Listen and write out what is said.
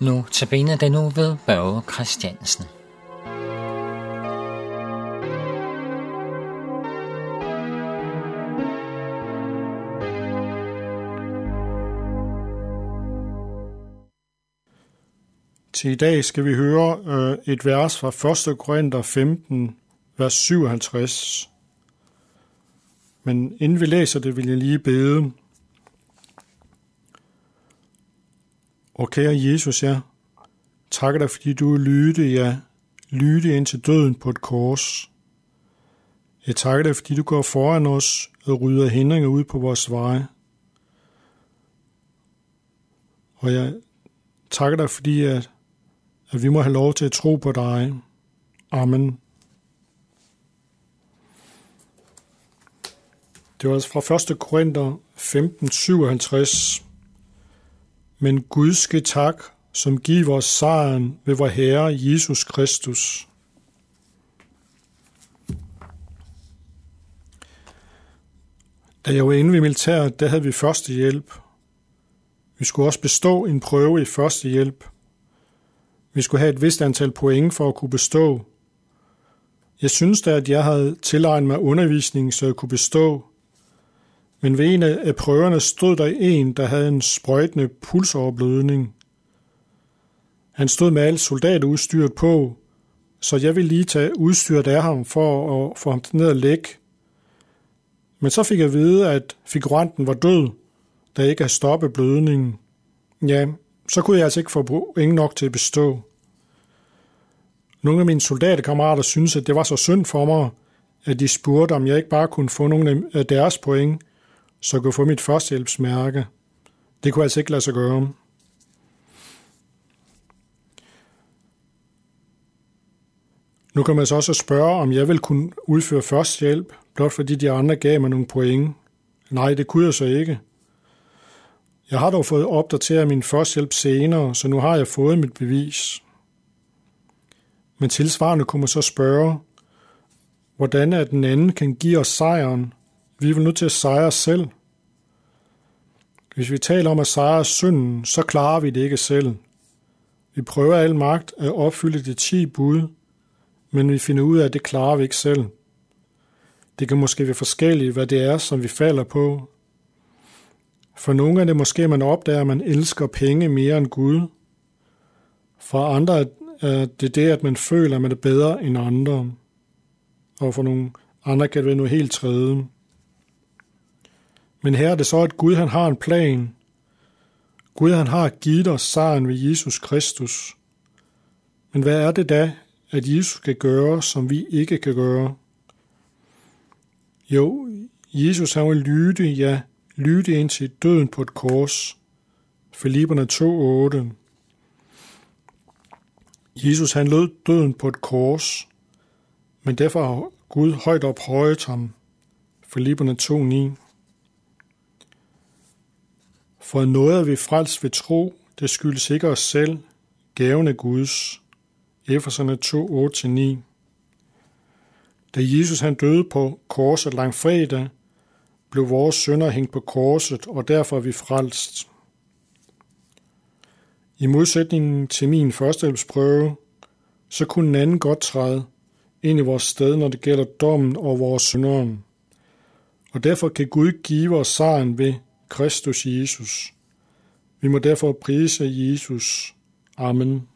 Nu tabiner den nu ved Børge Christiansen. Til i dag skal vi høre øh, et vers fra 1. Korinther 15, vers 57. Men inden vi læser det, vil jeg lige bede. Og kære Jesus, jeg takker dig, fordi du lytte, ja, lytte ind til døden på et kors. Jeg takker dig, fordi du går foran os og rydder hindringer ud på vores veje. Og jeg takker dig, fordi at, at vi må have lov til at tro på dig. Amen. Det var altså fra 1. Korinther 15, 57. Men Gud skal tak, som giver os sejren ved vor Herre Jesus Kristus. Da jeg var inde ved militæret, der havde vi første hjælp. Vi skulle også bestå en prøve i første hjælp. Vi skulle have et vist antal point for at kunne bestå. Jeg synes da, at jeg havde tilegnet mig undervisning, så jeg kunne bestå, men ved en af prøverne stod der en, der havde en sprøjtende pulsoverblødning. Han stod med alt soldatudstyret på, så jeg ville lige tage udstyret af ham for at få ham ned og lægge. Men så fik jeg at vide, at figuranten var død, da jeg ikke havde stoppet blødningen. Ja, så kunne jeg altså ikke få ingen nok til at bestå. Nogle af mine soldaterkammerater syntes, at det var så synd for mig, at de spurgte, om jeg ikke bare kunne få nogle af deres point, så kunne få mit førstehjælpsmærke. Det kunne altså ikke lade sig gøre. Nu kan man så også spørge, om jeg vil kunne udføre førstehjælp, blot fordi de andre gav mig nogle point. Nej, det kunne jeg så ikke. Jeg har dog fået opdateret min førstehjælp senere, så nu har jeg fået mit bevis. Men tilsvarende kunne man så spørge, hvordan at den anden kan give os sejren, vi er vel nødt til at sejre os selv. Hvis vi taler om at sejre synden, så klarer vi det ikke selv. Vi prøver al magt at opfylde de 10 bud, men vi finder ud af, at det klarer vi ikke selv. Det kan måske være forskelligt, hvad det er, som vi falder på. For nogle er det måske, at man opdager, at man elsker penge mere end Gud. For andre er det det, at man føler, at man er bedre end andre. Og for nogle andre kan det være noget helt tredje. Men her er det så, at Gud han har en plan. Gud han har givet os sejren ved Jesus Kristus. Men hvad er det da, at Jesus kan gøre, som vi ikke kan gøre? Jo, Jesus han vil lytte, ja, lytte ind til døden på et kors. Filipperne 2:8. Jesus han lød døden på et kors, men derfor har Gud højt ophøjet ham. Filipperne 2:9. For noget er vi frelst ved tro, det skyldes ikke os selv, gaven af Guds. Efeserne 2, 8-9. Da Jesus han døde på korset langfredag, blev vores sønder hængt på korset, og derfor er vi frelst. I modsætning til min førstehjælpsprøve, så kunne en anden godt træde ind i vores sted, når det gælder dommen over vores syndere. Og derfor kan Gud give os sejren ved Kristus Jesus. Vi må derfor prise Jesus. Amen.